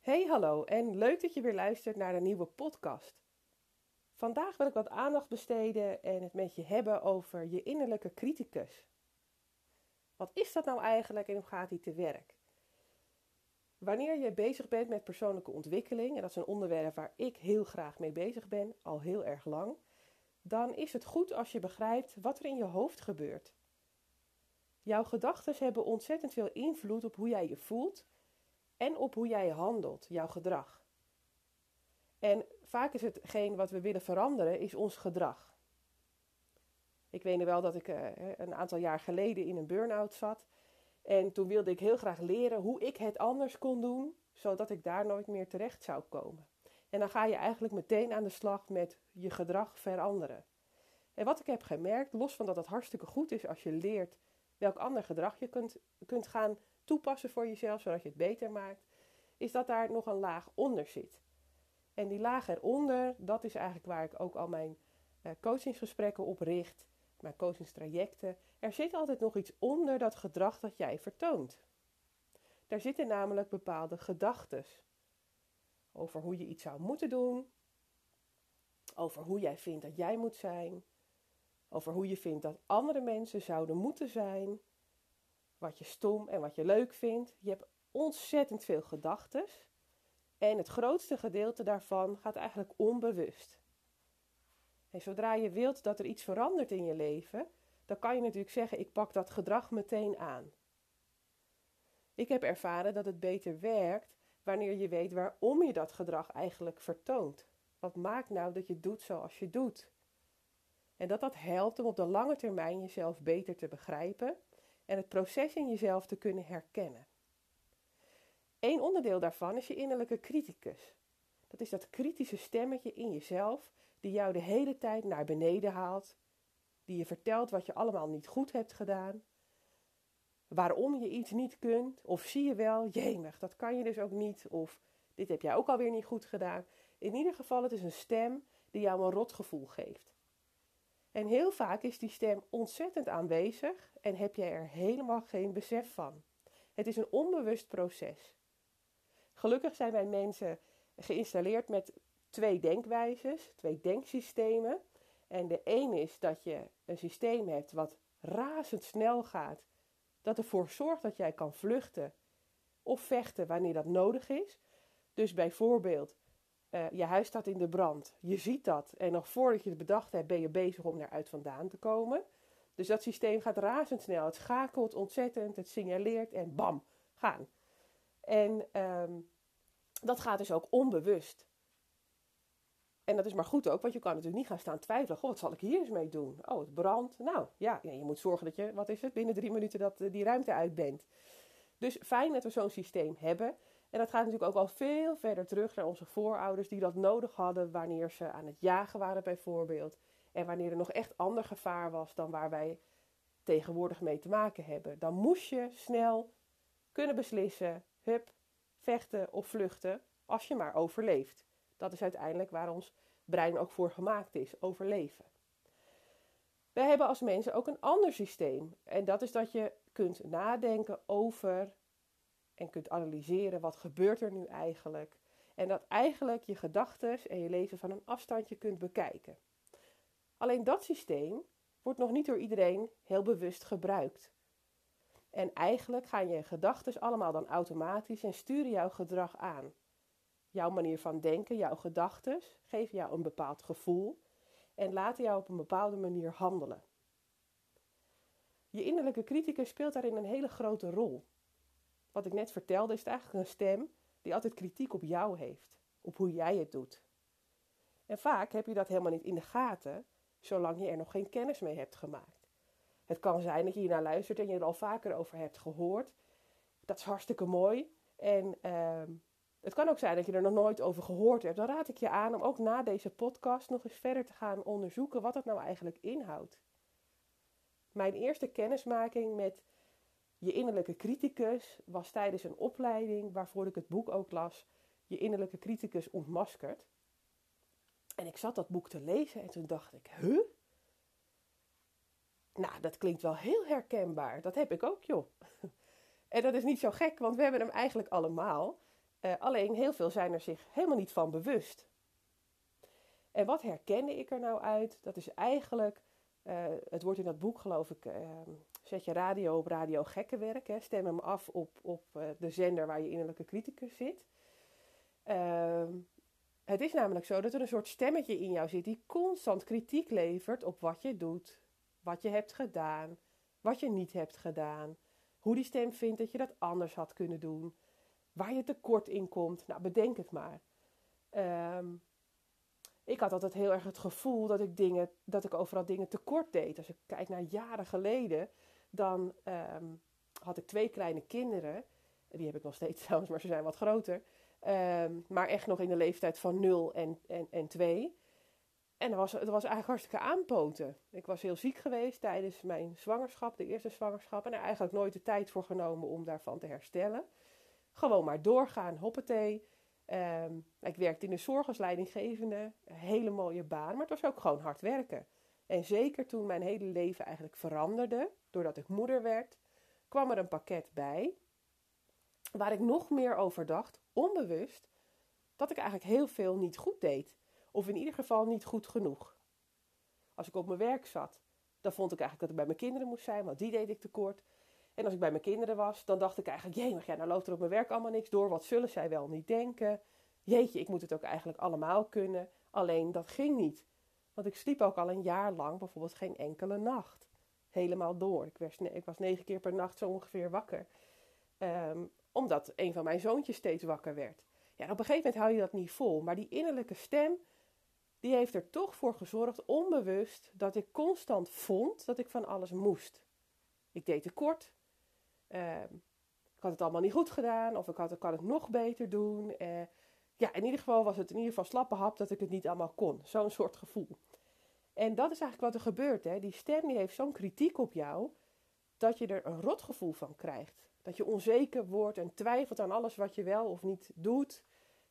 Hey hallo en leuk dat je weer luistert naar een nieuwe podcast. Vandaag wil ik wat aandacht besteden en het met je hebben over je innerlijke criticus. Wat is dat nou eigenlijk en hoe gaat die te werk? Wanneer je bezig bent met persoonlijke ontwikkeling, en dat is een onderwerp waar ik heel graag mee bezig ben, al heel erg lang, dan is het goed als je begrijpt wat er in je hoofd gebeurt. Jouw gedachten hebben ontzettend veel invloed op hoe jij je voelt en op hoe jij handelt, jouw gedrag. En vaak is hetgeen wat we willen veranderen, is ons gedrag. Ik weet nog wel dat ik uh, een aantal jaar geleden in een burn-out zat. En toen wilde ik heel graag leren hoe ik het anders kon doen, zodat ik daar nooit meer terecht zou komen. En dan ga je eigenlijk meteen aan de slag met je gedrag veranderen. En wat ik heb gemerkt, los van dat het hartstikke goed is als je leert welk ander gedrag je kunt, kunt gaan toepassen voor jezelf, zodat je het beter maakt, is dat daar nog een laag onder zit. En die laag eronder, dat is eigenlijk waar ik ook al mijn uh, coachingsgesprekken op richt, mijn coachingstrajecten. Er zit altijd nog iets onder dat gedrag dat jij vertoont. Daar zitten namelijk bepaalde gedachten over hoe je iets zou moeten doen, over hoe jij vindt dat jij moet zijn, over hoe je vindt dat andere mensen zouden moeten zijn, wat je stom en wat je leuk vindt. Je hebt ontzettend veel gedachten. En het grootste gedeelte daarvan gaat eigenlijk onbewust. En zodra je wilt dat er iets verandert in je leven, dan kan je natuurlijk zeggen: ik pak dat gedrag meteen aan. Ik heb ervaren dat het beter werkt wanneer je weet waarom je dat gedrag eigenlijk vertoont. Wat maakt nou dat je doet zoals je doet? En dat dat helpt om op de lange termijn jezelf beter te begrijpen en het proces in jezelf te kunnen herkennen. Eén onderdeel daarvan is je innerlijke criticus. Dat is dat kritische stemmetje in jezelf die jou de hele tijd naar beneden haalt, die je vertelt wat je allemaal niet goed hebt gedaan, waarom je iets niet kunt, of zie je wel, jemig, dat kan je dus ook niet, of dit heb jij ook alweer niet goed gedaan. In ieder geval, het is een stem die jou een rotgevoel geeft. En heel vaak is die stem ontzettend aanwezig en heb jij er helemaal geen besef van. Het is een onbewust proces. Gelukkig zijn wij mensen geïnstalleerd met twee denkwijzes, twee denksystemen. En de een is dat je een systeem hebt wat razendsnel gaat, dat ervoor zorgt dat jij kan vluchten of vechten wanneer dat nodig is. Dus bijvoorbeeld, uh, je huis staat in de brand. Je ziet dat. En nog voordat je het bedacht hebt, ben je bezig om eruit vandaan te komen. Dus dat systeem gaat razendsnel. Het schakelt ontzettend, het signaleert en bam, gaan. En um, dat gaat dus ook onbewust. En dat is maar goed ook, want je kan natuurlijk niet gaan staan twijfelen. Goh, wat zal ik hier eens mee doen? Oh, het brandt. Nou, ja, je moet zorgen dat je, wat is het, binnen drie minuten dat eh, die ruimte uit bent. Dus fijn dat we zo'n systeem hebben. En dat gaat natuurlijk ook al veel verder terug naar onze voorouders die dat nodig hadden wanneer ze aan het jagen waren bijvoorbeeld. En wanneer er nog echt ander gevaar was dan waar wij tegenwoordig mee te maken hebben. Dan moest je snel kunnen beslissen, hup, vechten of vluchten, als je maar overleeft. Dat is uiteindelijk waar ons brein ook voor gemaakt is, overleven. Wij hebben als mensen ook een ander systeem. En dat is dat je kunt nadenken over en kunt analyseren wat gebeurt er nu eigenlijk. En dat eigenlijk je gedachten en je leven van een afstandje kunt bekijken. Alleen dat systeem wordt nog niet door iedereen heel bewust gebruikt. En eigenlijk gaan je gedachten allemaal dan automatisch en sturen jouw gedrag aan. Jouw manier van denken, jouw gedachten geven jou een bepaald gevoel en laten jou op een bepaalde manier handelen. Je innerlijke criticus speelt daarin een hele grote rol. Wat ik net vertelde, is het eigenlijk een stem die altijd kritiek op jou heeft, op hoe jij het doet. En vaak heb je dat helemaal niet in de gaten, zolang je er nog geen kennis mee hebt gemaakt. Het kan zijn dat je hiernaar luistert en je er al vaker over hebt gehoord. Dat is hartstikke mooi. En uh, het kan ook zijn dat je er nog nooit over gehoord hebt. Dan raad ik je aan om ook na deze podcast nog eens verder te gaan onderzoeken wat het nou eigenlijk inhoudt. Mijn eerste kennismaking met je innerlijke criticus was tijdens een opleiding waarvoor ik het boek ook las, Je innerlijke criticus ontmaskerd. En ik zat dat boek te lezen en toen dacht ik, huh? Nou, dat klinkt wel heel herkenbaar. Dat heb ik ook, joh. En dat is niet zo gek, want we hebben hem eigenlijk allemaal. Uh, alleen heel veel zijn er zich helemaal niet van bewust. En wat herkende ik er nou uit? Dat is eigenlijk, uh, het wordt in dat boek geloof ik, uh, zet je radio op radio gekkenwerk. Hè, stem hem af op, op de zender waar je innerlijke criticus zit. Ehm, het is namelijk zo dat er een soort stemmetje in jou zit die constant kritiek levert op wat je doet, wat je hebt gedaan, wat je niet hebt gedaan, hoe die stem vindt dat je dat anders had kunnen doen, waar je tekort in komt. Nou, bedenk het maar. Um, ik had altijd heel erg het gevoel dat ik, dingen, dat ik overal dingen tekort deed. Als ik kijk naar jaren geleden, dan um, had ik twee kleine kinderen. Die heb ik nog steeds trouwens, maar ze zijn wat groter. Um, maar echt nog in de leeftijd van 0 en, en, en 2. En dat was, het was eigenlijk hartstikke aanpoten. Ik was heel ziek geweest tijdens mijn zwangerschap, de eerste zwangerschap. En er eigenlijk nooit de tijd voor genomen om daarvan te herstellen. Gewoon maar doorgaan, hoppatee. Um, ik werkte in de zorg als leidinggevende. Een hele mooie baan, maar het was ook gewoon hard werken. En zeker toen mijn hele leven eigenlijk veranderde, doordat ik moeder werd, kwam er een pakket bij. Waar ik nog meer over dacht, onbewust, dat ik eigenlijk heel veel niet goed deed. Of in ieder geval niet goed genoeg. Als ik op mijn werk zat, dan vond ik eigenlijk dat ik bij mijn kinderen moest zijn, want die deed ik tekort. En als ik bij mijn kinderen was, dan dacht ik eigenlijk, jee, maar ja, nou loopt er op mijn werk allemaal niks door. Wat zullen zij wel niet denken? Jeetje, ik moet het ook eigenlijk allemaal kunnen. Alleen dat ging niet. Want ik sliep ook al een jaar lang bijvoorbeeld geen enkele nacht. Helemaal door. Ik, was, ik was negen keer per nacht zo ongeveer wakker. Ehm, omdat een van mijn zoontjes steeds wakker werd. Ja, op een gegeven moment hou je dat niet vol. Maar die innerlijke stem, die heeft er toch voor gezorgd, onbewust, dat ik constant vond dat ik van alles moest. Ik deed tekort. Uh, ik had het allemaal niet goed gedaan. Of ik, had, ik kan het nog beter doen. Uh, ja, in ieder geval was het in ieder geval slappe hap dat ik het niet allemaal kon. Zo'n soort gevoel. En dat is eigenlijk wat er gebeurt. Hè? Die stem die heeft zo'n kritiek op jou, dat je er een rotgevoel van krijgt. Dat je onzeker wordt en twijfelt aan alles wat je wel of niet doet.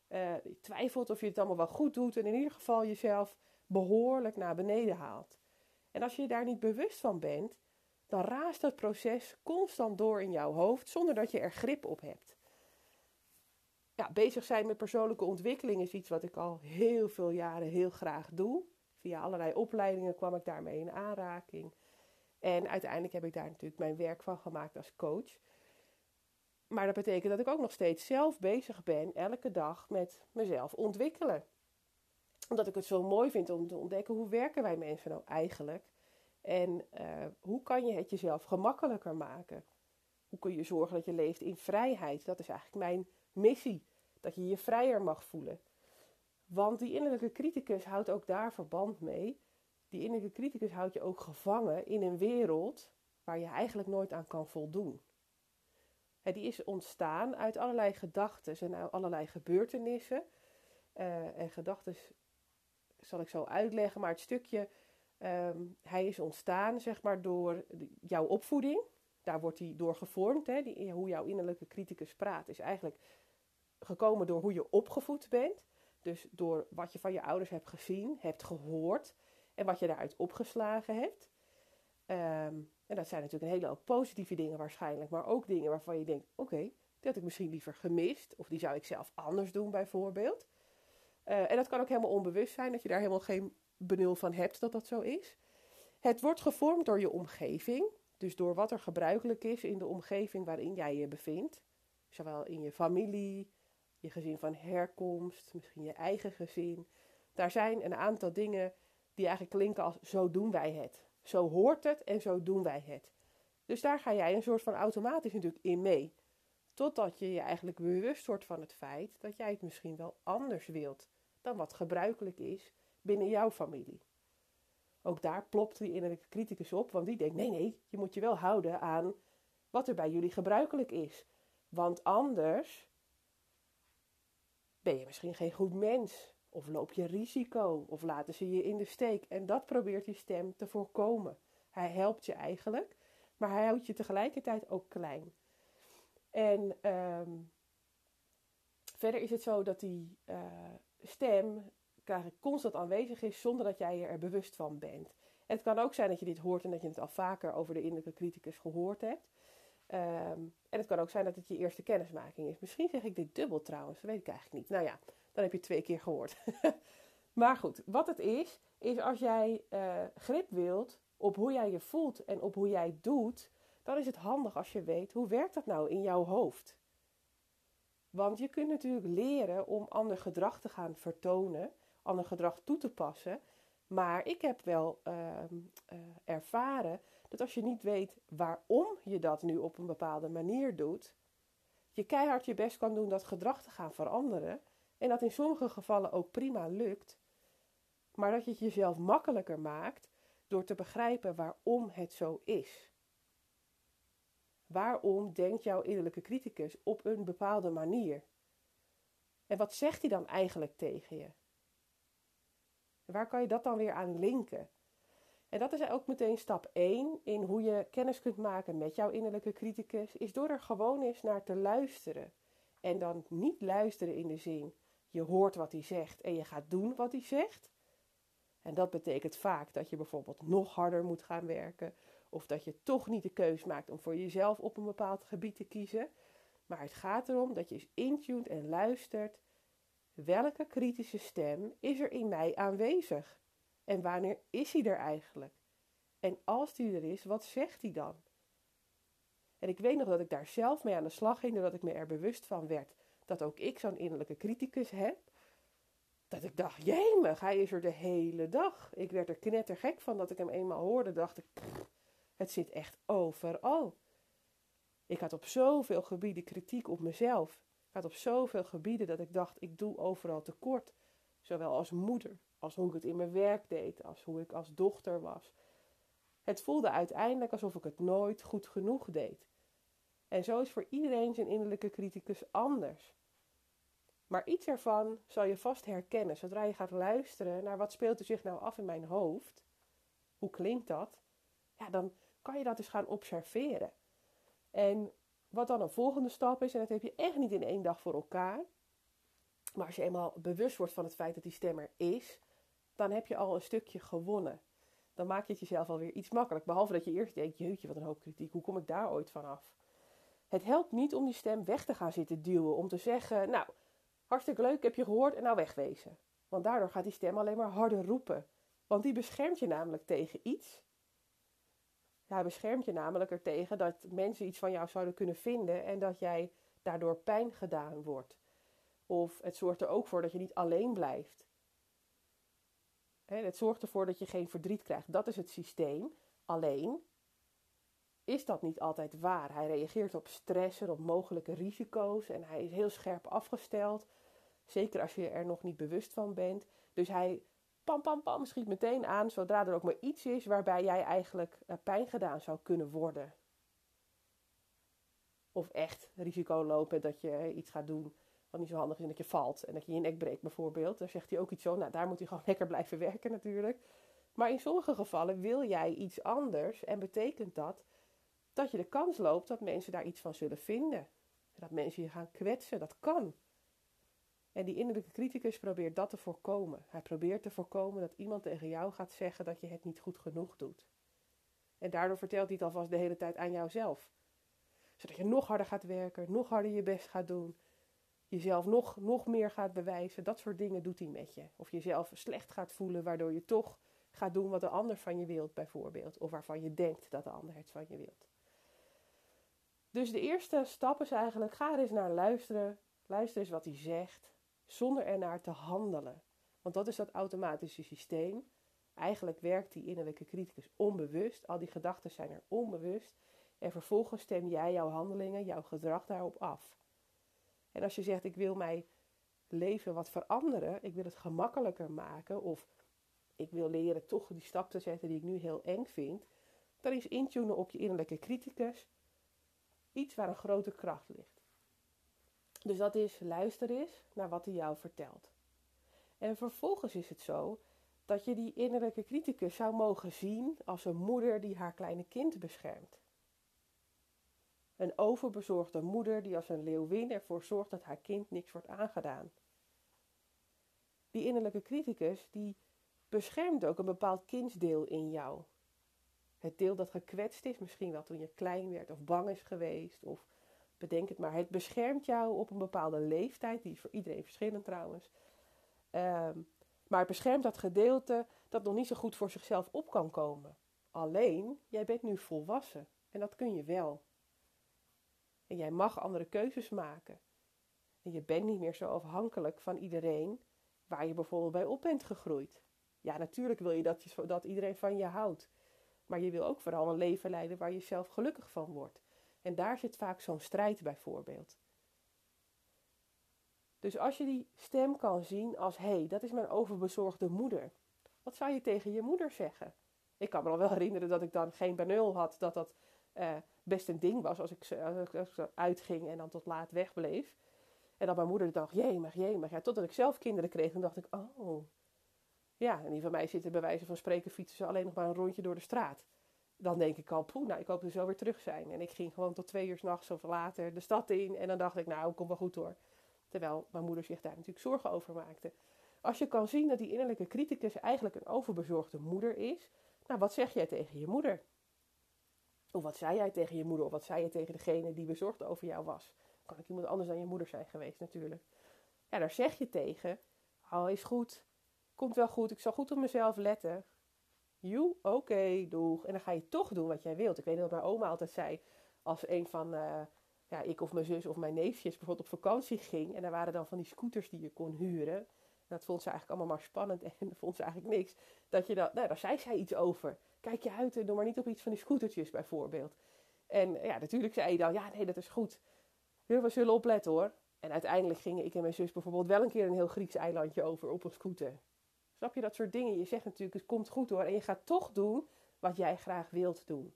Uh, je twijfelt of je het allemaal wel goed doet en in ieder geval jezelf behoorlijk naar beneden haalt. En als je daar niet bewust van bent, dan raast dat proces constant door in jouw hoofd zonder dat je er grip op hebt. Ja, bezig zijn met persoonlijke ontwikkeling is iets wat ik al heel veel jaren heel graag doe. Via allerlei opleidingen kwam ik daarmee in aanraking. En uiteindelijk heb ik daar natuurlijk mijn werk van gemaakt als coach. Maar dat betekent dat ik ook nog steeds zelf bezig ben, elke dag, met mezelf ontwikkelen. Omdat ik het zo mooi vind om te ontdekken hoe werken wij mensen nou eigenlijk. En uh, hoe kan je het jezelf gemakkelijker maken? Hoe kun je zorgen dat je leeft in vrijheid? Dat is eigenlijk mijn missie. Dat je je vrijer mag voelen. Want die innerlijke criticus houdt ook daar verband mee. Die innerlijke criticus houdt je ook gevangen in een wereld waar je eigenlijk nooit aan kan voldoen. En die is ontstaan uit allerlei gedachten en allerlei gebeurtenissen. Uh, en gedachten zal ik zo uitleggen, maar het stukje Um, hij is ontstaan, zeg maar, door jouw opvoeding. Daar wordt hij door gevormd. Hè? Die, hoe jouw innerlijke criticus praat, is eigenlijk gekomen door hoe je opgevoed bent. Dus door wat je van je ouders hebt gezien, hebt gehoord en wat je daaruit opgeslagen hebt. Um, en dat zijn natuurlijk een hele hoop positieve dingen waarschijnlijk, maar ook dingen waarvan je denkt: oké, okay, had ik misschien liever gemist, of die zou ik zelf anders doen, bijvoorbeeld. Uh, en dat kan ook helemaal onbewust zijn, dat je daar helemaal geen benul van hebt dat dat zo is. Het wordt gevormd door je omgeving, dus door wat er gebruikelijk is in de omgeving waarin jij je bevindt. Zowel in je familie, je gezin van herkomst, misschien je eigen gezin. Daar zijn een aantal dingen die eigenlijk klinken als zo doen wij het. Zo hoort het en zo doen wij het. Dus daar ga jij een soort van automatisch natuurlijk in mee. Totdat je je eigenlijk bewust wordt van het feit dat jij het misschien wel anders wilt dan wat gebruikelijk is binnen jouw familie. Ook daar plopt die innerlijke criticus op, want die denkt: nee, nee, je moet je wel houden aan wat er bij jullie gebruikelijk is. Want anders ben je misschien geen goed mens, of loop je risico, of laten ze je in de steek. En dat probeert die stem te voorkomen. Hij helpt je eigenlijk, maar hij houdt je tegelijkertijd ook klein. En um, verder is het zo dat die uh, stem constant aanwezig is zonder dat jij je er bewust van bent. het kan ook zijn dat je dit hoort en dat je het al vaker over de innerlijke criticus gehoord hebt. Ehm, en het kan ook zijn dat het je eerste kennismaking is. Misschien zeg ik dit dubbel trouwens, dat weet ik eigenlijk niet. Nou ja, dan heb je twee keer gehoord. maar goed, wat het is, is als jij uh, grip wilt op hoe jij je voelt en op hoe jij doet, dan is het handig als je weet hoe werkt dat nou in jouw hoofd. Want je kunt natuurlijk leren om ander gedrag te gaan vertonen, ander gedrag toe te passen. Maar ik heb wel uh, uh, ervaren dat als je niet weet waarom je dat nu op een bepaalde manier doet, je keihard je best kan doen dat gedrag te gaan veranderen. En dat in sommige gevallen ook prima lukt. Maar dat je het jezelf makkelijker maakt door te begrijpen waarom het zo is. Waarom denkt jouw innerlijke criticus op een bepaalde manier? En wat zegt hij dan eigenlijk tegen je? Waar kan je dat dan weer aan linken? En dat is ook meteen stap 1 in hoe je kennis kunt maken met jouw innerlijke criticus, is door er gewoon eens naar te luisteren. En dan niet luisteren in de zin, je hoort wat hij zegt en je gaat doen wat hij zegt. En dat betekent vaak dat je bijvoorbeeld nog harder moet gaan werken, of dat je toch niet de keus maakt om voor jezelf op een bepaald gebied te kiezen. Maar het gaat erom dat je eens intunt en luistert. Welke kritische stem is er in mij aanwezig? En wanneer is hij er eigenlijk? En als hij er is, wat zegt hij dan? En ik weet nog dat ik daar zelf mee aan de slag ging, doordat ik me er bewust van werd dat ook ik zo'n innerlijke criticus heb. Dat ik dacht, jemig, hij is er de hele dag. Ik werd er knettergek van dat ik hem eenmaal hoorde. Dacht ik, het zit echt overal. Ik had op zoveel gebieden kritiek op mezelf. Ik had op zoveel gebieden dat ik dacht, ik doe overal tekort. Zowel als moeder, als hoe ik het in mijn werk deed, als hoe ik als dochter was. Het voelde uiteindelijk alsof ik het nooit goed genoeg deed. En zo is voor iedereen zijn innerlijke criticus anders. Maar iets ervan zal je vast herkennen zodra je gaat luisteren naar wat speelt er zich nou af in mijn hoofd. Hoe klinkt dat? Ja, dan kan je dat eens gaan observeren. En wat dan een volgende stap is, en dat heb je echt niet in één dag voor elkaar. Maar als je eenmaal bewust wordt van het feit dat die stem er is, dan heb je al een stukje gewonnen. Dan maak je het jezelf alweer iets makkelijk. Behalve dat je eerst denkt, jeetje, wat een hoop kritiek, hoe kom ik daar ooit van af? Het helpt niet om die stem weg te gaan zitten duwen, om te zeggen, nou, hartstikke leuk, heb je gehoord en nou wegwezen. Want daardoor gaat die stem alleen maar harder roepen. Want die beschermt je namelijk tegen iets. Hij beschermt je namelijk er tegen dat mensen iets van jou zouden kunnen vinden en dat jij daardoor pijn gedaan wordt. Of het zorgt er ook voor dat je niet alleen blijft. Het zorgt ervoor dat je geen verdriet krijgt. Dat is het systeem. Alleen is dat niet altijd waar. Hij reageert op stress en op mogelijke risico's en hij is heel scherp afgesteld. Zeker als je er nog niet bewust van bent. Dus hij pam pam pam schiet meteen aan zodra er ook maar iets is waarbij jij eigenlijk eh, pijn gedaan zou kunnen worden. Of echt risico lopen dat je iets gaat doen wat niet zo handig is dat je valt en dat je je nek breekt bijvoorbeeld. Daar zegt hij ook iets zo. Nou, daar moet hij gewoon lekker blijven werken natuurlijk. Maar in sommige gevallen wil jij iets anders en betekent dat dat je de kans loopt dat mensen daar iets van zullen vinden. Dat mensen je gaan kwetsen, dat kan. En die innerlijke criticus probeert dat te voorkomen. Hij probeert te voorkomen dat iemand tegen jou gaat zeggen dat je het niet goed genoeg doet. En daardoor vertelt hij het alvast de hele tijd aan jouzelf. Zodat je nog harder gaat werken, nog harder je best gaat doen, jezelf nog, nog meer gaat bewijzen. Dat soort dingen doet hij met je. Of jezelf slecht gaat voelen, waardoor je toch gaat doen wat de ander van je wilt, bijvoorbeeld. Of waarvan je denkt dat de ander het van je wilt. Dus de eerste stap is eigenlijk: ga er eens naar luisteren. Luister eens wat hij zegt, zonder ernaar te handelen. Want dat is dat automatische systeem. Eigenlijk werkt die innerlijke criticus onbewust. Al die gedachten zijn er onbewust. En vervolgens stem jij jouw handelingen, jouw gedrag daarop af. En als je zegt, ik wil mijn leven wat veranderen, ik wil het gemakkelijker maken, of ik wil leren toch die stap te zetten die ik nu heel eng vind, dan is intunen op je innerlijke criticus iets waar een grote kracht ligt. Dus dat is luister eens naar wat hij jou vertelt. En vervolgens is het zo dat je die innerlijke criticus zou mogen zien als een moeder die haar kleine kind beschermt. Een overbezorgde moeder die als een leeuwin ervoor zorgt dat haar kind niks wordt aangedaan. Die innerlijke criticus die beschermt ook een bepaald kindsdeel in jou. Het deel dat gekwetst is, misschien wel toen je klein werd of bang is geweest. Of bedenk het maar, het beschermt jou op een bepaalde leeftijd. Die is voor iedereen verschillend trouwens. Ehm, maar het beschermt dat gedeelte dat nog niet zo goed voor zichzelf op kan komen. Alleen, jij bent nu volwassen. En dat kun je wel. En jij mag andere keuzes maken. En je bent niet meer zo afhankelijk van iedereen waar je bijvoorbeeld bij op bent gegroeid. Ja, natuurlijk wil je dat, je, dat iedereen van je houdt. Maar je wil ook vooral een leven leiden waar je zelf gelukkig van wordt. En daar zit vaak zo'n strijd bijvoorbeeld. Dus als je die stem kan zien als: hé, hey, dat is mijn overbezorgde moeder. Wat zou je tegen je moeder zeggen? Ik kan me nog wel herinneren dat ik dan geen benul had, dat dat uh, best een ding was als ik, uitging en dan tot laat wegbleef. En dat mijn moeder dacht, jemig, jemig. Ja, totdat ik zelf kinderen kreeg, en dacht ik, oh. Ja, en die van mij zitten bij wijze van spreken fietsen ze alleen nog maar een rondje door de straat. Dan denk ik al, poeh, nou, ik hoop dat zo weer terug zijn. En ik ging gewoon tot twee uur s'nachts of later de stad in. En dan dacht ik, nou, kom wel goed hoor. Terwijl mijn moeder zich daar natuurlijk zorgen over maakte. Als je kan zien dat die innerlijke criticus eigenlijk een overbezorgde moeder is, nou, wat zeg jij tegen je moeder? Of wat zei jij tegen je moeder? Of wat zei je tegen degene die bezorgd over jou was? Kan ik iemand anders dan je moeder zijn geweest natuurlijk. Ja, daar zeg je tegen. Oh, is goed. Komt wel goed. Ik zal goed op mezelf letten. You, oké, doeg. En dan ga je toch doen wat jij wilt. Ik weet dat mijn oma altijd zei, als een van, uh, ja, ik of mijn zus of mijn neefjes bijvoorbeeld op vakantie ging. En er waren dan van die scooters die je kon huren. dat vond ze eigenlijk allemaal maar spannend en vond ze eigenlijk niks. Dat je dan, nou, daar zei zij iets over. Kijk je uit en doe maar niet op iets van die scootertjes bijvoorbeeld. En ja, natuurlijk zei je dan, ja, nee, dat is goed. We zullen opletten hoor. En uiteindelijk gingen ik en mijn zus bijvoorbeeld wel een keer een heel Grieks eilandje over op een scooter. Snap je dat soort dingen? Je zegt natuurlijk, het komt goed hoor. En je gaat toch doen wat jij graag wilt doen.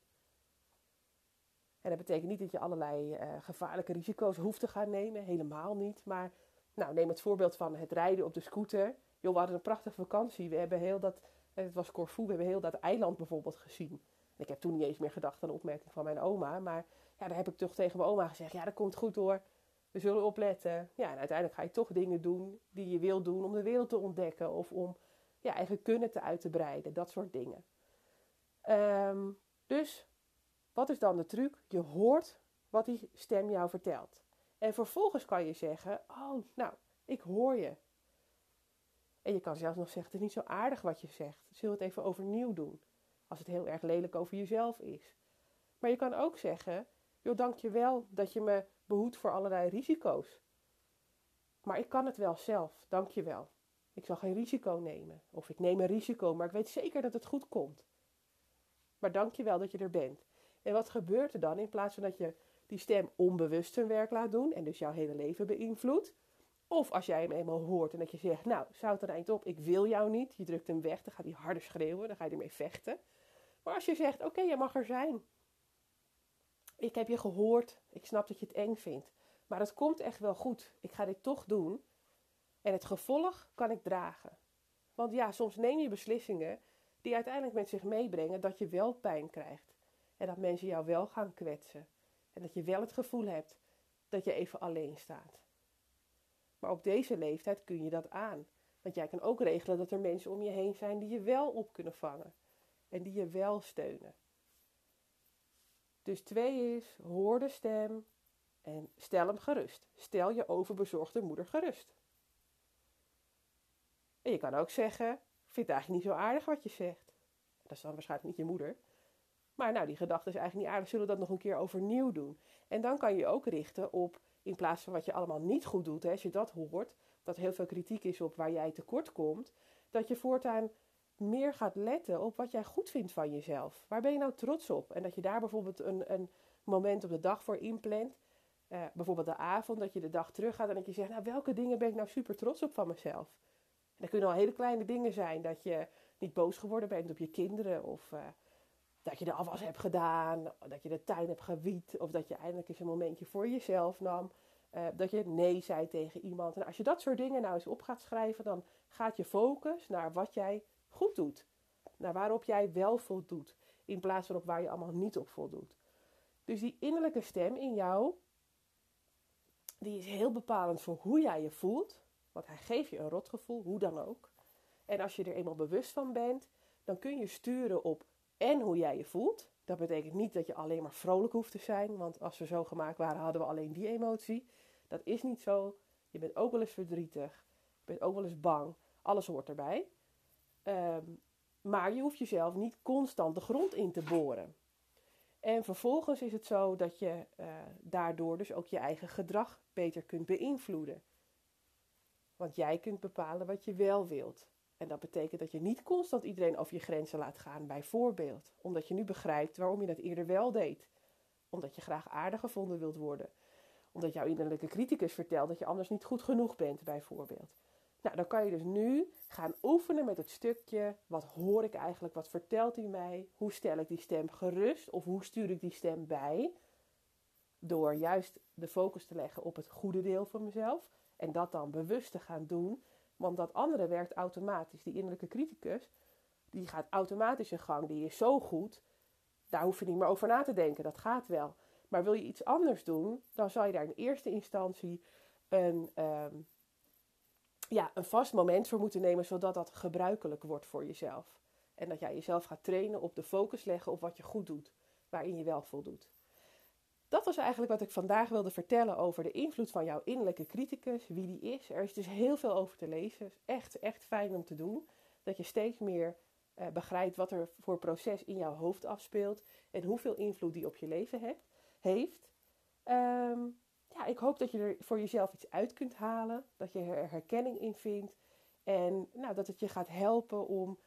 En dat betekent niet dat je allerlei uh, gevaarlijke risico's hoeft te gaan nemen. Helemaal niet. Maar nou, neem het voorbeeld van het rijden op de scooter. Joh, we hadden een prachtige vakantie. We hebben heel dat, het was Corfu, we hebben heel dat eiland bijvoorbeeld gezien. ik heb toen niet eens meer gedacht aan de opmerking van mijn oma. Maar ja, daar heb ik toch tegen mijn oma gezegd. Ja, dat komt goed hoor. We zullen opletten. Ja, en uiteindelijk ga je toch dingen doen die je wil doen om de wereld te ontdekken. Of om ja, eigen kunnen te uit te breiden. Dat soort dingen. Ehm, dus, wat is dan de truc? Je hoort wat die stem jou vertelt. En vervolgens kan je zeggen, oh, nou, ik hoor je. En je kan zelfs nog zeggen, het is niet zo aardig wat je zegt. Zullen we het even overnieuw doen? Als het heel erg lelijk over jezelf is. Maar je kan ook zeggen, joh, dank je wel dat je me behoedt voor allerlei risico's. Maar ik kan het wel zelf, dank je wel. Ik zal geen risico nemen. Of ik neem een risico, maar ik weet zeker dat het goed komt. Maar dank je wel dat je er bent. En wat gebeurt er dan in plaats van dat je die stem onbewust zijn werk laat doen en dus jouw hele leven beïnvloedt? Of als jij hem eenmaal hoort en dat je zegt, nou, zout er eind op, ik wil jou niet. Je drukt hem weg, dan gaat hij harder schreeuwen, dan ga je ermee vechten. Maar als je zegt, oké, je mag er zijn. Ik heb je gehoord, ik snap dat je het eng vindt. Maar het komt echt wel goed. Ik ga dit toch doen. En het gevolg kan ik dragen. Want ja, soms neem je beslissingen die uiteindelijk met zich meebrengen dat je wel pijn krijgt. En dat mensen jou wel gaan kwetsen. En dat je wel het gevoel hebt dat je even alleen staat. Maar op deze leeftijd kun je dat aan. Want jij kan ook regelen dat er mensen om je heen zijn die je wel op kunnen vangen. En die je wel steunen. Dus twee is, hoor de stem en stel hem gerust. Stel je overbezorgde moeder gerust. En je kan ook zeggen, vind het eigenlijk niet zo aardig wat je zegt. Dat is dan waarschijnlijk niet je moeder. Maar nou, die gedachte is eigenlijk niet aardig, zullen we dat nog een keer overnieuw doen. En dan kan je ook richten op, in plaats van wat je allemaal niet goed doet, hè, als je dat hoort, dat heel veel kritiek is op waar jij tekort komt, dat je voortaan meer gaat letten op wat jij goed vindt van jezelf. Waar ben je nou trots op? En dat je daar bijvoorbeeld een, een moment op de dag voor inplant. Uh, bijvoorbeeld de avond, dat je de dag terug gaat en dat je zegt, nou welke dingen ben ik nou super trots op van mezelf? En dat kunnen al hele kleine dingen zijn. Dat je niet boos geworden bent op je kinderen. Of uh, dat je de afwas hebt gedaan. Dat je de tuin hebt gewiet. Of dat je eindelijk eens een momentje voor jezelf nam. Uh, dat je nee zei tegen iemand. En als je dat soort dingen nou eens op gaat schrijven, dan gaat je focus naar wat jij goed doet. Naar waarop jij wel voldoet. In plaats van op waar je allemaal niet op voldoet. Dus die innerlijke stem in jou, die is heel bepalend voor hoe jij je voelt. Want hij geeft je een rotgevoel, hoe dan ook. En als je er eenmaal bewust van bent, dan kun je sturen op en hoe jij je voelt. Dat betekent niet dat je alleen maar vrolijk hoeft te zijn, want als we zo gemaakt waren, hadden we alleen die emotie. Dat is niet zo. Je bent ook wel eens verdrietig, je bent ook wel eens bang. Alles hoort erbij. Ehm, maar je hoeft jezelf niet constant de grond in te boren. En vervolgens is het zo dat je uh, daardoor dus ook je eigen gedrag beter kunt beïnvloeden. Want jij kunt bepalen wat je wel wilt. En dat betekent dat je niet constant iedereen over je grenzen laat gaan, bijvoorbeeld. Omdat je nu begrijpt waarom je dat eerder wel deed. Omdat je graag aardig gevonden wilt worden. Omdat jouw innerlijke criticus vertelt dat je anders niet goed genoeg bent, bijvoorbeeld. Nou, dan kan je dus nu gaan oefenen met het stukje. Wat hoor ik eigenlijk? Wat vertelt hij mij? Hoe stel ik die stem gerust? Of hoe stuur ik die stem bij? Door juist de focus te leggen op het goede deel van mezelf. En dat dan bewust te gaan doen. Want dat andere werkt automatisch. Die innerlijke criticus, die gaat automatisch in gang. Die is zo goed, daar hoef je niet meer over na te denken. Dat gaat wel. Maar wil je iets anders doen, dan zal je daar in eerste instantie een, ehm, ja, een vast moment voor moeten nemen, zodat dat gebruikelijk wordt voor jezelf. En dat jij jezelf gaat trainen op de focus leggen op wat je goed doet, waarin je wel voldoet. Dat was eigenlijk wat ik vandaag wilde vertellen over de invloed van jouw innerlijke criticus, wie die is. Er is dus heel veel over te lezen. Echt, echt fijn om te doen. Dat je steeds meer uh, begrijpt wat er voor proces in jouw hoofd afspeelt en hoeveel invloed die op je leven hebt, heeft. Um, ja, ik hoop dat je er voor jezelf iets uit kunt halen, dat je er herkenning in vindt en nou, dat het je gaat helpen om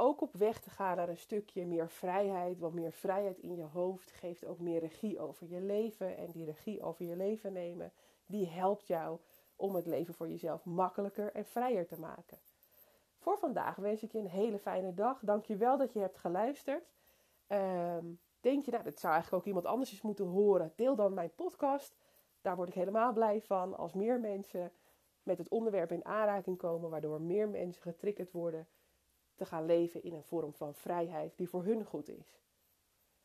ook op weg te gaan naar een stukje meer vrijheid. Want meer vrijheid in je hoofd geeft ook meer regie over je leven. En die regie over je leven nemen, die helpt jou om het leven voor jezelf makkelijker en vrijer te maken. Voor vandaag wens ik je een hele fijne dag. Dank je wel dat je hebt geluisterd. Ehm, denk je, nou, dat zou eigenlijk ook iemand anders eens moeten horen? Deel dan mijn podcast. Daar word ik helemaal blij van als meer mensen met het onderwerp in aanraking komen, waardoor meer mensen getriggerd worden te gaan leven in een vorm van vrijheid die voor hun goed is.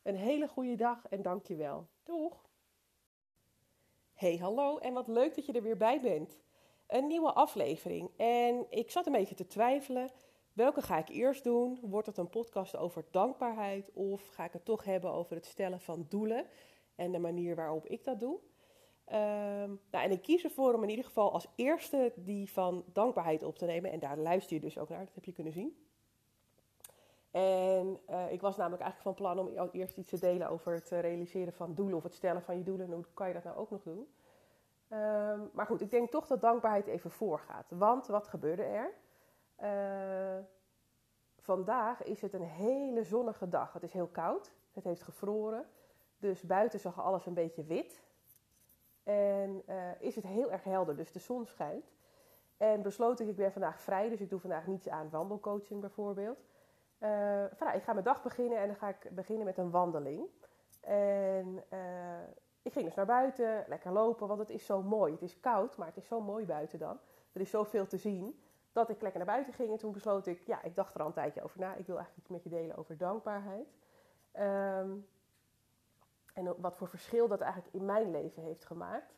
Een hele goede dag en dank je wel. Doeg! Hey, hallo en wat leuk dat je er weer bij bent. Een nieuwe aflevering. En ik zat een beetje te twijfelen. Welke ga ik eerst doen? Wordt het een podcast over dankbaarheid? Of ga ik het toch hebben over het stellen van doelen en de manier waarop ik dat doe? Um, nou, en ik kies ervoor om in ieder geval als eerste die van dankbaarheid op te nemen. En daar luister je dus ook naar, dat heb je kunnen zien. En uh, ik was namelijk eigenlijk van plan om eerst iets te delen over het eh, realiseren van doelen of het stellen van je doelen. En hoe kan je dat nou ook nog doen? Um, maar goed, ik denk toch dat dankbaarheid even voorgaat. Want wat gebeurde er? Uh, vandaag is het een hele zonnige dag. Het is heel koud. Het heeft gevroren. Dus buiten zag alles een beetje wit. En is het heel erg helder. Dus de zon schijnt. En besloot ik, ik ben vandaag vrij. Dus ik doe vandaag niets aan wandelcoaching bijvoorbeeld. Uh, van, ik ga mijn dag beginnen en dan ga ik beginnen met een wandeling. En uh, ik ging dus naar buiten, lekker lopen, want het is zo mooi. Het is koud, maar het is zo mooi buiten dan. Er is zoveel te zien dat ik lekker naar buiten ging. En toen besloot ik, ja, ik dacht er al een tijdje over na. Ik wil eigenlijk iets met je delen over dankbaarheid. Um, en wat voor verschil dat eigenlijk in mijn leven heeft gemaakt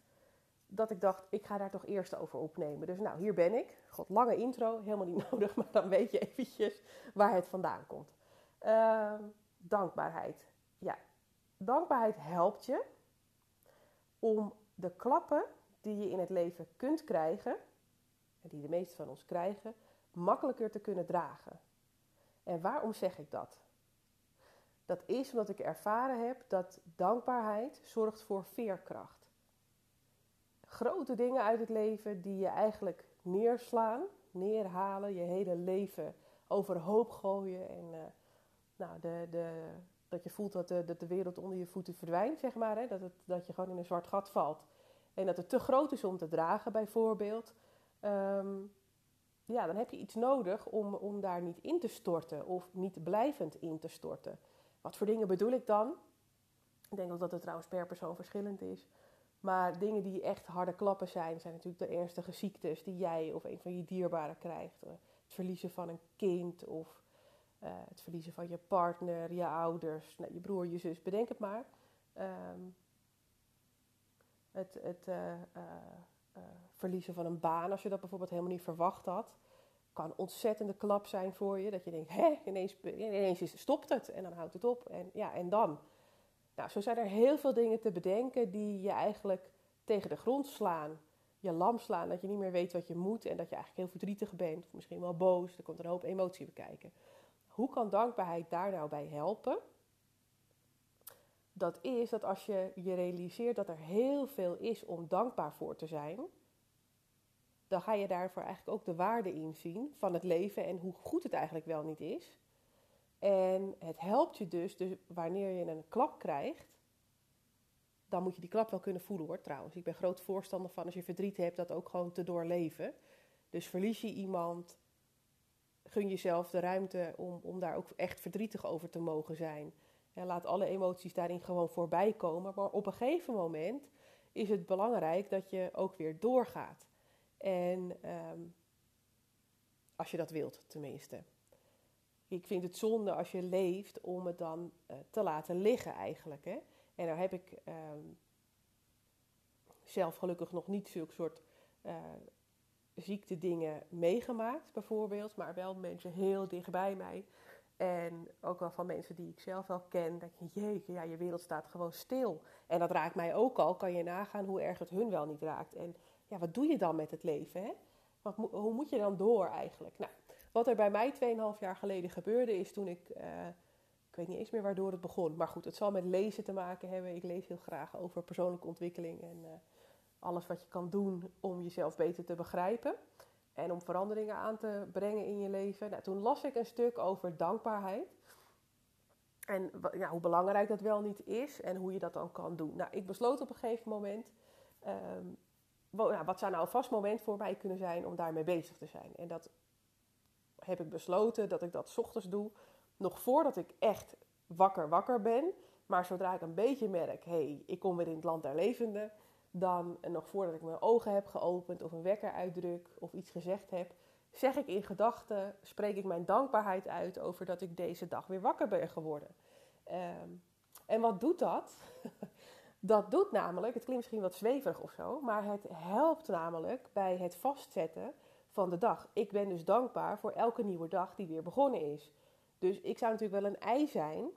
dat ik dacht, ik ga daar toch eerst over opnemen. Dus nou, hier ben ik. God, lange intro, helemaal niet nodig, maar dan weet je eventjes waar het vandaan komt. Uh, dankbaarheid. Ja, dankbaarheid helpt je om de klappen die je in het leven kunt krijgen, en die de meeste van ons krijgen, makkelijker te kunnen dragen. En waarom zeg ik dat? Dat is omdat ik ervaren heb dat dankbaarheid zorgt voor veerkracht grote dingen uit het leven die je eigenlijk neerslaan, neerhalen, je hele leven overhoop gooien. En uh, nou, de, de, dat je voelt dat de, dat de wereld onder je voeten verdwijnt, zeg maar. Hè? Dat, het, dat je gewoon in een zwart gat valt. En dat het te groot is om te dragen, bijvoorbeeld. Um, ja, dan heb je iets nodig om, om daar niet in te storten of niet blijvend in te storten. Wat voor dingen bedoel ik dan? Ik denk ook dat het trouwens per persoon verschillend is. Maar dingen die echt harde klappen zijn, zijn natuurlijk de ernstige ziektes die jij of een van je dierbaren krijgt. Eh, het verliezen van een kind of uh, het verliezen van je partner, je ouders, nou, je broer, je zus, bedenk het maar. Um, het het uh, verliezen van een baan, als je dat bijvoorbeeld helemaal niet verwacht had. kan ontzettende klap zijn voor je. Dat je denkt, hè, ineens, ineens stopt het en dan houdt het op. En, ja, en dan? Nou, zo zijn er heel veel dingen te bedenken die je eigenlijk tegen de grond slaan. Je lam slaan, dat je niet meer weet wat je moet en dat je eigenlijk heel verdrietig bent. Of misschien wel boos, er komt een hoop emotie bekijken. Hoe kan dankbaarheid daar nou bij helpen? Dat is dat als je je realiseert dat er heel veel is om dankbaar voor te zijn, dan ga je daarvoor eigenlijk ook de waarde inzien van het leven en hoe goed het eigenlijk wel niet is. En het helpt je dus, dus wanneer je een klap krijgt, dan moet je die klap wel kunnen voelen hoor trouwens. Ik ben groot voorstander van als je verdriet hebt, dat ook gewoon te doorleven. Dus verlies je iemand, gun jezelf de ruimte om, om daar ook echt verdrietig over te mogen zijn. En laat alle emoties daarin gewoon voorbij komen. Maar op een gegeven moment is het belangrijk dat je ook weer doorgaat. En ehm, als je dat wilt, tenminste. Ik vind het zonde als je leeft om het dan uh, te laten liggen eigenlijk. Hè? En daar heb ik um, zelf gelukkig nog niet zulke soort uh, ziekte dingen meegemaakt, bijvoorbeeld. Maar wel mensen heel dichtbij mij. En ook wel van mensen die ik zelf wel ken. Dat je, jeetje, ja, je wereld staat gewoon stil. En dat raakt mij ook al. Kan je nagaan hoe erg het hun wel niet raakt. En ja, wat doe je dan met het leven? Hè? Wat, hoe moet je dan door eigenlijk? Nou, wat er bij mij 2,5 jaar geleden gebeurde is toen ik, uh, ik weet niet eens meer waardoor het begon. Maar goed, het zal met lezen te maken hebben. Ik lees heel graag over persoonlijke ontwikkeling en uh, alles wat je kan doen om jezelf beter te begrijpen. En om veranderingen aan te brengen in je leven. Nou, toen las ik een stuk over dankbaarheid. En ja, hoe belangrijk dat wel niet is en hoe je dat dan kan doen. Nou, ik besloot op een gegeven moment. Um, wat zou nou een vast moment voor mij kunnen zijn om daarmee bezig te zijn? En dat heb ik besloten dat ik dat ochtends doe. Nog voordat ik echt wakker wakker ben. Maar zodra ik een beetje merk, hé, hey, ik kom weer in het land der levenden dan nog voordat ik mijn ogen heb geopend of een wekker uitdruk of iets gezegd heb, zeg ik in gedachten, spreek ik mijn dankbaarheid uit over dat ik deze dag weer wakker ben geworden. Ehm, en wat doet dat? dat doet namelijk, het klinkt misschien wat zweverig of zo, maar het helpt namelijk bij het vastzetten van de dag. Ik ben dus dankbaar voor elke nieuwe dag die weer begonnen is. Dus ik zou natuurlijk wel een ei zijn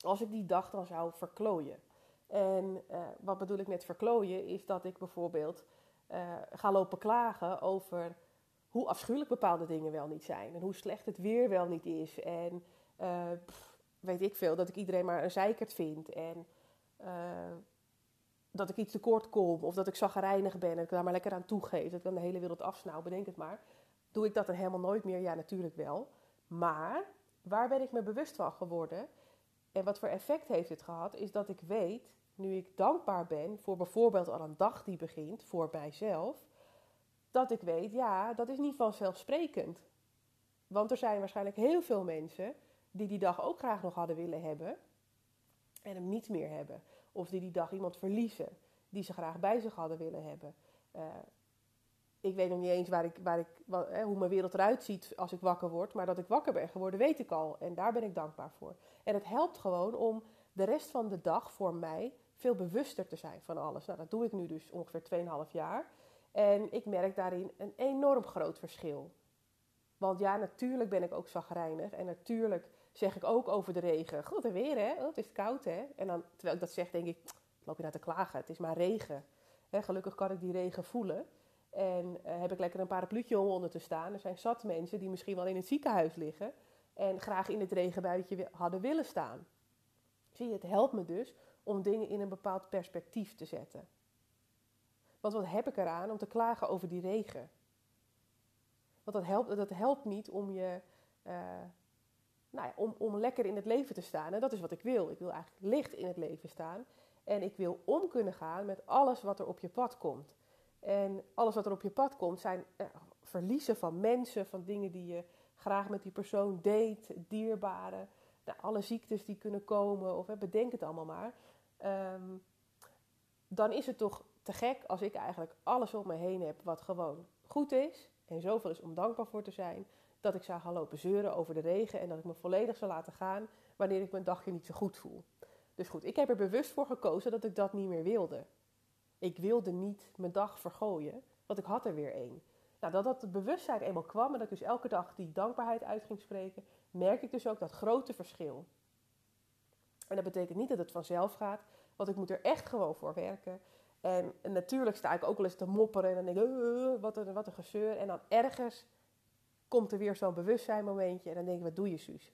als ik die dag dan zou verklooien. En uh, wat bedoel ik met verklooien, is dat ik bijvoorbeeld uh, ga lopen klagen over hoe afschuwelijk bepaalde dingen wel niet zijn. En hoe slecht het weer wel niet is. En pff, weet ik veel, dat ik iedereen maar een zeikert vind. En dat ik iets tekort kom. Of dat ik zagrijnig ben en ik daar maar lekker aan toegeef. Dat ik dan de hele wereld afsnauw, bedenk het maar. Doe ik dat dan helemaal nooit meer? Ja, natuurlijk wel. Maar waar ben ik me bewust van geworden? En wat voor effect heeft het gehad? Is dat ik weet nu ik dankbaar ben voor bijvoorbeeld al een dag die begint voor mijzelf, dat ik weet, ja, dat is niet vanzelfsprekend. Want er zijn waarschijnlijk heel veel mensen die die dag ook graag nog hadden willen hebben en hem niet meer hebben. Of die die dag iemand verliezen die ze graag bij zich hadden willen hebben. Uh, ik weet nog niet eens waar ik, waar ik, hoe mijn wereld eruit ziet als ik wakker word. Maar dat ik wakker ben geworden, weet ik al. En daar ben ik dankbaar voor. En het helpt gewoon om de rest van de dag voor mij veel bewuster te zijn van alles. Nou, dat doe ik nu dus ongeveer 2,5 jaar. En ik merk daarin een enorm groot verschil. Want ja, natuurlijk ben ik ook zagrijnig. En natuurlijk zeg ik ook over de regen. Goed en weer, hè? Oh, het is koud, hè? En dan, terwijl ik dat zeg, denk ik, loop je nou te klagen? Het is maar regen. Gelukkig kan ik die regen voelen. En uh, heb ik lekker een parapluutje om onder te staan. Er zijn zat mensen die misschien wel in het ziekenhuis liggen. En graag in het regenbuitje hadden willen staan. Zie je, het helpt me dus om dingen in een bepaald perspectief te zetten. Want wat heb ik eraan om te klagen over die regen? Want dat helpt, dat helpt niet om je. Uh, nou om, om lekker in het leven te staan. En dat is wat ik wil. Ik wil eigenlijk licht in het leven staan. En ik wil om kunnen gaan met alles wat er op je pad komt. En alles wat er op je pad komt zijn uh, verliezen van mensen, van dingen die je graag met die persoon deed, dierbare. Nou, alle ziektes die kunnen komen, of bedenk het allemaal maar. Um, dan is het toch te gek als ik eigenlijk alles om me heen heb wat gewoon goed is. En zoveel is om dankbaar voor te zijn. Dat ik zou gaan lopen zeuren over de regen. En dat ik me volledig zou laten gaan wanneer ik mijn dagje niet zo goed voel. Dus goed, ik heb er bewust voor gekozen dat ik dat niet meer wilde. Ik wilde niet mijn dag vergooien, want ik had er weer één. Nou, dat dat bewustzijn eenmaal kwam en dat ik dus elke dag die dankbaarheid uit ging spreken, merk ik dus ook dat grote verschil. En dat betekent niet dat het vanzelf gaat, want ik moet er echt gewoon voor werken. En, natuurlijk sta ik ook wel eens te mopperen en dan denk ik, uh, wat, een, wat een gezeur. En dan ergens komt er weer zo'n bewustzijn momentje en dan denk ik, wat doe je Suus?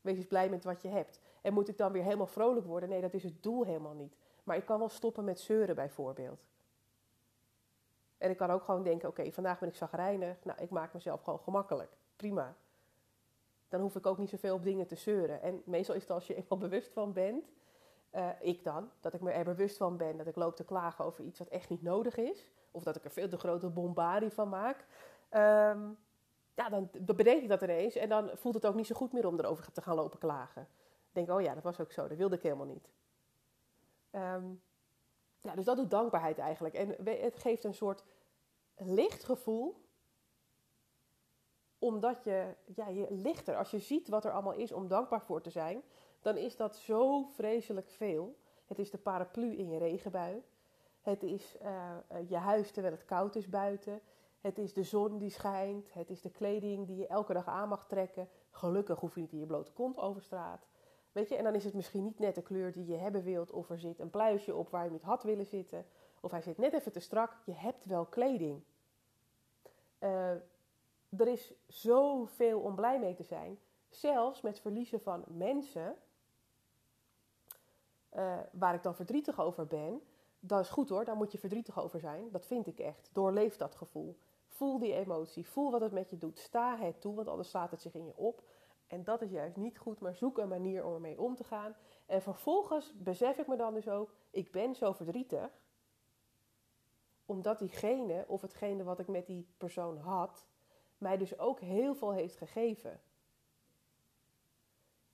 Wees eens blij met wat je hebt. En moet ik dan weer helemaal vrolijk worden? Nee, dat is het doel helemaal niet. Maar ik kan wel stoppen met zeuren bijvoorbeeld. En ik kan ook gewoon denken, oké, vandaag ben ik zagrijnig. Nou, ik maak mezelf gewoon gemakkelijk. Prima. Dan hoef ik ook niet zoveel op dingen te zeuren. En meestal is het als je eenmaal bewust van bent, uh, ik dan, dat ik me er bewust van ben dat ik loop te klagen over iets wat echt niet nodig is. Of dat ik er veel te grote bombardie van maak. Um, ja, dan, bedenk ik dat ineens. En dan voelt het ook niet zo goed meer om erover te gaan lopen klagen. Denk, oh ja, dat was ook zo. Dat wilde ik helemaal niet. Um, ja, dus dat doet dankbaarheid eigenlijk. En het geeft een soort licht gevoel. Omdat je, ja, je lichter, als je ziet wat er allemaal is om dankbaar voor te zijn, dan is dat zo vreselijk veel. Het is de paraplu in je regenbui. Het is uh, je huis terwijl het koud is buiten. Het is de zon die schijnt. Het is de kleding die je elke dag aan mag trekken. Gelukkig hoef je niet in je blote kont over straat. Weet je, en dan is het misschien niet net de kleur die je hebben wilt. Of er zit een pluisje op waar je niet had willen zitten. Of hij zit net even te strak. Je hebt wel kleding. Uh, er is zoveel om blij mee te zijn. Zelfs met verliezen van mensen. Uh, waar ik dan verdrietig over ben. Dat is goed hoor, daar moet je verdrietig over zijn. Dat vind ik echt. Doorleef dat gevoel. Voel die emotie. Voel wat het met je doet. Sta het toe, want anders slaat het zich in je op. En dat is juist niet goed, maar zoek een manier om ermee om te gaan. En vervolgens besef ik me dan dus ook, ik ben zo verdrietig. Omdat diegene, of hetgene wat ik met die persoon had, mij dus ook heel veel heeft gegeven.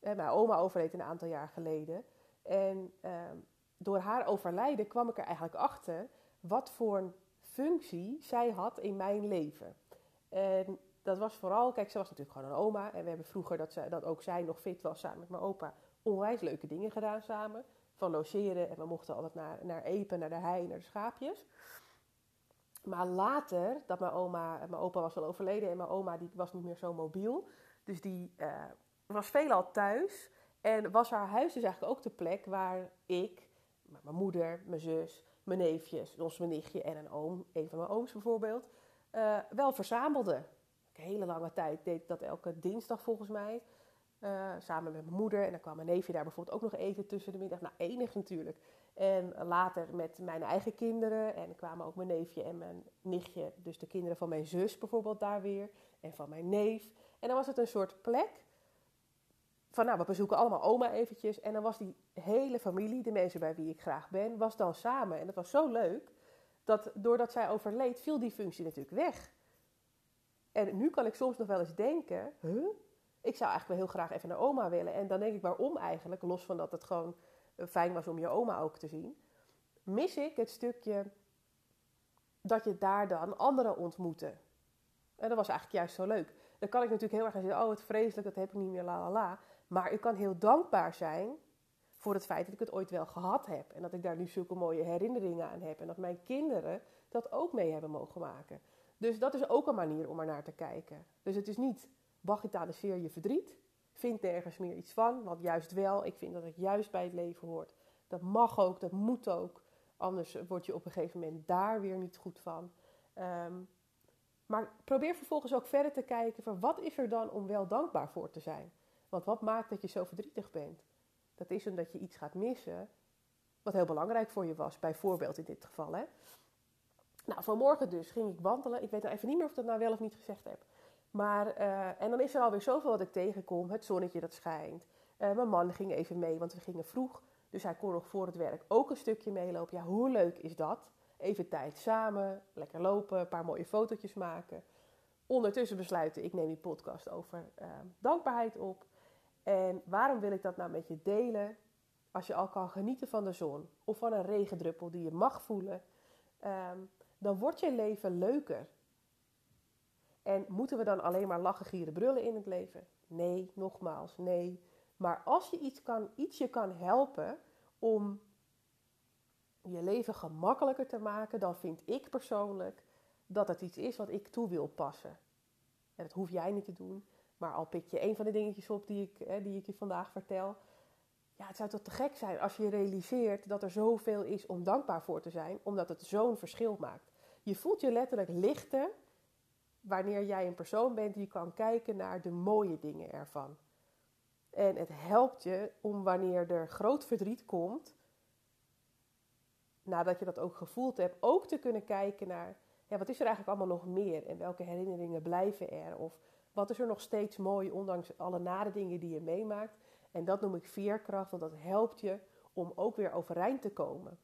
En mijn oma overleed een aantal jaar geleden. En ehm, door haar overlijden kwam ik er eigenlijk achter wat voor functie zij had in mijn leven. En dat was vooral, kijk, ze was natuurlijk gewoon een oma. En we hebben vroeger, dat, ze, dat ook zij nog fit was samen met mijn opa, onwijs leuke dingen gedaan samen. Van logeren en we mochten altijd naar, naar Epen, naar de hei, naar de schaapjes. Maar later, dat mijn oma, mijn opa was al overleden en mijn oma die was niet meer zo mobiel. Dus die uh, was veelal thuis. En was haar huis dus eigenlijk ook de plek waar ik, mijn moeder, mijn zus, mijn neefjes, ons mijn nichtje en een oom, een van mijn ooms bijvoorbeeld, uh, wel verzamelde. Een hele lange tijd deed ik dat elke dinsdag volgens mij. Uh, samen met mijn moeder. En dan kwam mijn neefje daar bijvoorbeeld ook nog eten tussen de middag. Nou, enig natuurlijk. En later met mijn eigen kinderen. En kwamen ook mijn neefje en mijn nichtje, dus de kinderen van mijn zus bijvoorbeeld daar weer. En van mijn neef. En dan was het een soort plek van nou, we bezoeken allemaal oma eventjes. En dan was die hele familie, de mensen bij wie ik graag ben, was dan samen. En dat was zo leuk, dat doordat zij overleed, viel die functie natuurlijk weg. En nu kan ik soms nog wel eens denken, huh? ik zou eigenlijk wel heel graag even naar oma willen. En dan denk ik, waarom eigenlijk? Los van dat het gewoon eh, fijn was om je oma ook te zien. Mis ik het stukje dat je daar dan anderen ontmoette. En dat was eigenlijk juist zo leuk. Dan kan ik natuurlijk heel erg gaan zeggen, oh het vreselijk, dat heb ik niet meer, la la la. Maar ik kan heel dankbaar zijn voor het feit dat ik het ooit wel gehad heb. En dat ik daar nu zulke mooie herinneringen aan heb. En dat mijn kinderen dat ook mee hebben mogen maken. Dus dat is ook een manier om er naar te kijken. Dus het is niet bagatelliseer je verdriet. Vind nergens meer iets van. Want juist wel, ik vind dat het juist bij het leven hoort. Dat mag ook, dat moet ook. Anders word je op een gegeven moment daar weer niet goed van. Um, maar probeer vervolgens ook verder te kijken van wat is er dan om wel dankbaar voor te zijn. Want wat maakt dat je zo verdrietig bent? Dat is omdat je iets gaat missen wat heel belangrijk voor je was, bijvoorbeeld in dit geval. Hè? Nou, vanmorgen dus ging ik wandelen. Ik weet nou even niet meer of ik dat nou wel of niet gezegd heb. Maar, uh, en dan is er alweer zoveel wat ik tegenkom. Het zonnetje dat schijnt. Uh, mijn man ging even mee, want we gingen vroeg. Dus hij kon nog voor het werk ook een stukje meelopen. Ja, hoe leuk is dat? Even tijd samen, lekker lopen, een paar mooie fotootjes maken. Ondertussen besluiten, ik neem die podcast over uh, dankbaarheid op. En waarom wil ik dat nou met je delen? Als je al kan genieten van de zon of van een regendruppel die je mag voelen, um, dan wordt je leven leuker. En moeten we dan alleen maar lachen, gieren, brullen in het leven? Nee, nogmaals, nee. Maar als je iets kan, ietsje kan helpen om je leven gemakkelijker te maken, dan vind ik persoonlijk dat het iets is wat ik toe wil passen. En dat hoef jij niet te doen, maar al pik je een van de dingetjes op die ik, hè, die ik je vandaag vertel. Ja, het zou toch te gek zijn als je realiseert dat er zoveel is om dankbaar voor te zijn, omdat het zo'n verschil maakt. Je voelt je letterlijk lichter wanneer jij een persoon bent die kan kijken naar de mooie dingen ervan. En het helpt je om wanneer er groot verdriet komt, nadat je dat ook gevoeld hebt, ook te kunnen kijken naar ja, wat is er eigenlijk allemaal nog meer en welke herinneringen blijven er of wat is er nog steeds mooi ondanks alle nare dingen die je meemaakt. En dat noem ik veerkracht, want dat helpt je om ook weer overeind te komen.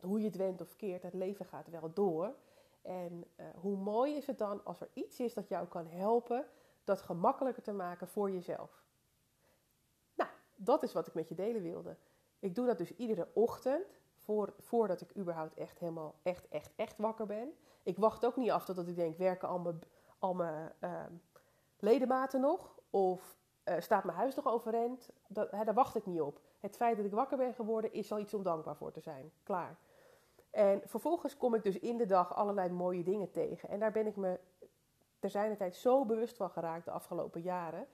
hoe je het went of keert, het leven gaat wel door. En uh, hoe mooi is het dan als er iets is dat jou kan helpen dat gemakkelijker te maken voor jezelf. Nou, dat is wat ik met je delen wilde. Ik doe dat dus iedere ochtend voor, voordat ik überhaupt echt helemaal echt, echt, echt wakker ben. Ik wacht ook niet af totdat ik denk, werken al mijn, al uh, ledematen nog? Of uh, staat mijn huis nog overeind? Dat, hè, daar wacht ik niet op. Het feit dat ik wakker ben geworden is al iets om dankbaar voor te zijn. Klaar. En vervolgens kom ik dus in de dag allerlei mooie dingen tegen. En daar ben ik me ter zijner tijd zo bewust van geraakt de afgelopen jaren.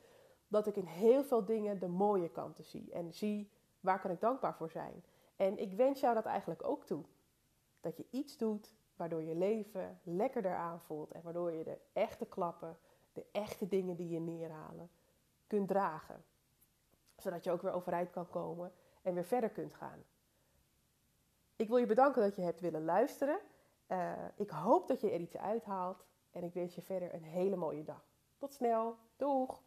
Dat ik in heel veel dingen de mooie kanten zie. En zie waar kan ik dankbaar voor zijn. En ik wens jou dat eigenlijk ook toe. Dat je iets doet waardoor je leven lekkerder aanvoelt. En waardoor je de echte klappen, de echte dingen die je neerhalen, kunt dragen. Zodat je ook weer overeind kan komen en weer verder kunt gaan. Ik wil je bedanken dat je hebt willen luisteren. Uh, ik hoop dat je er iets uithaalt. En ik wens je verder een hele mooie dag. Tot snel. Doeg!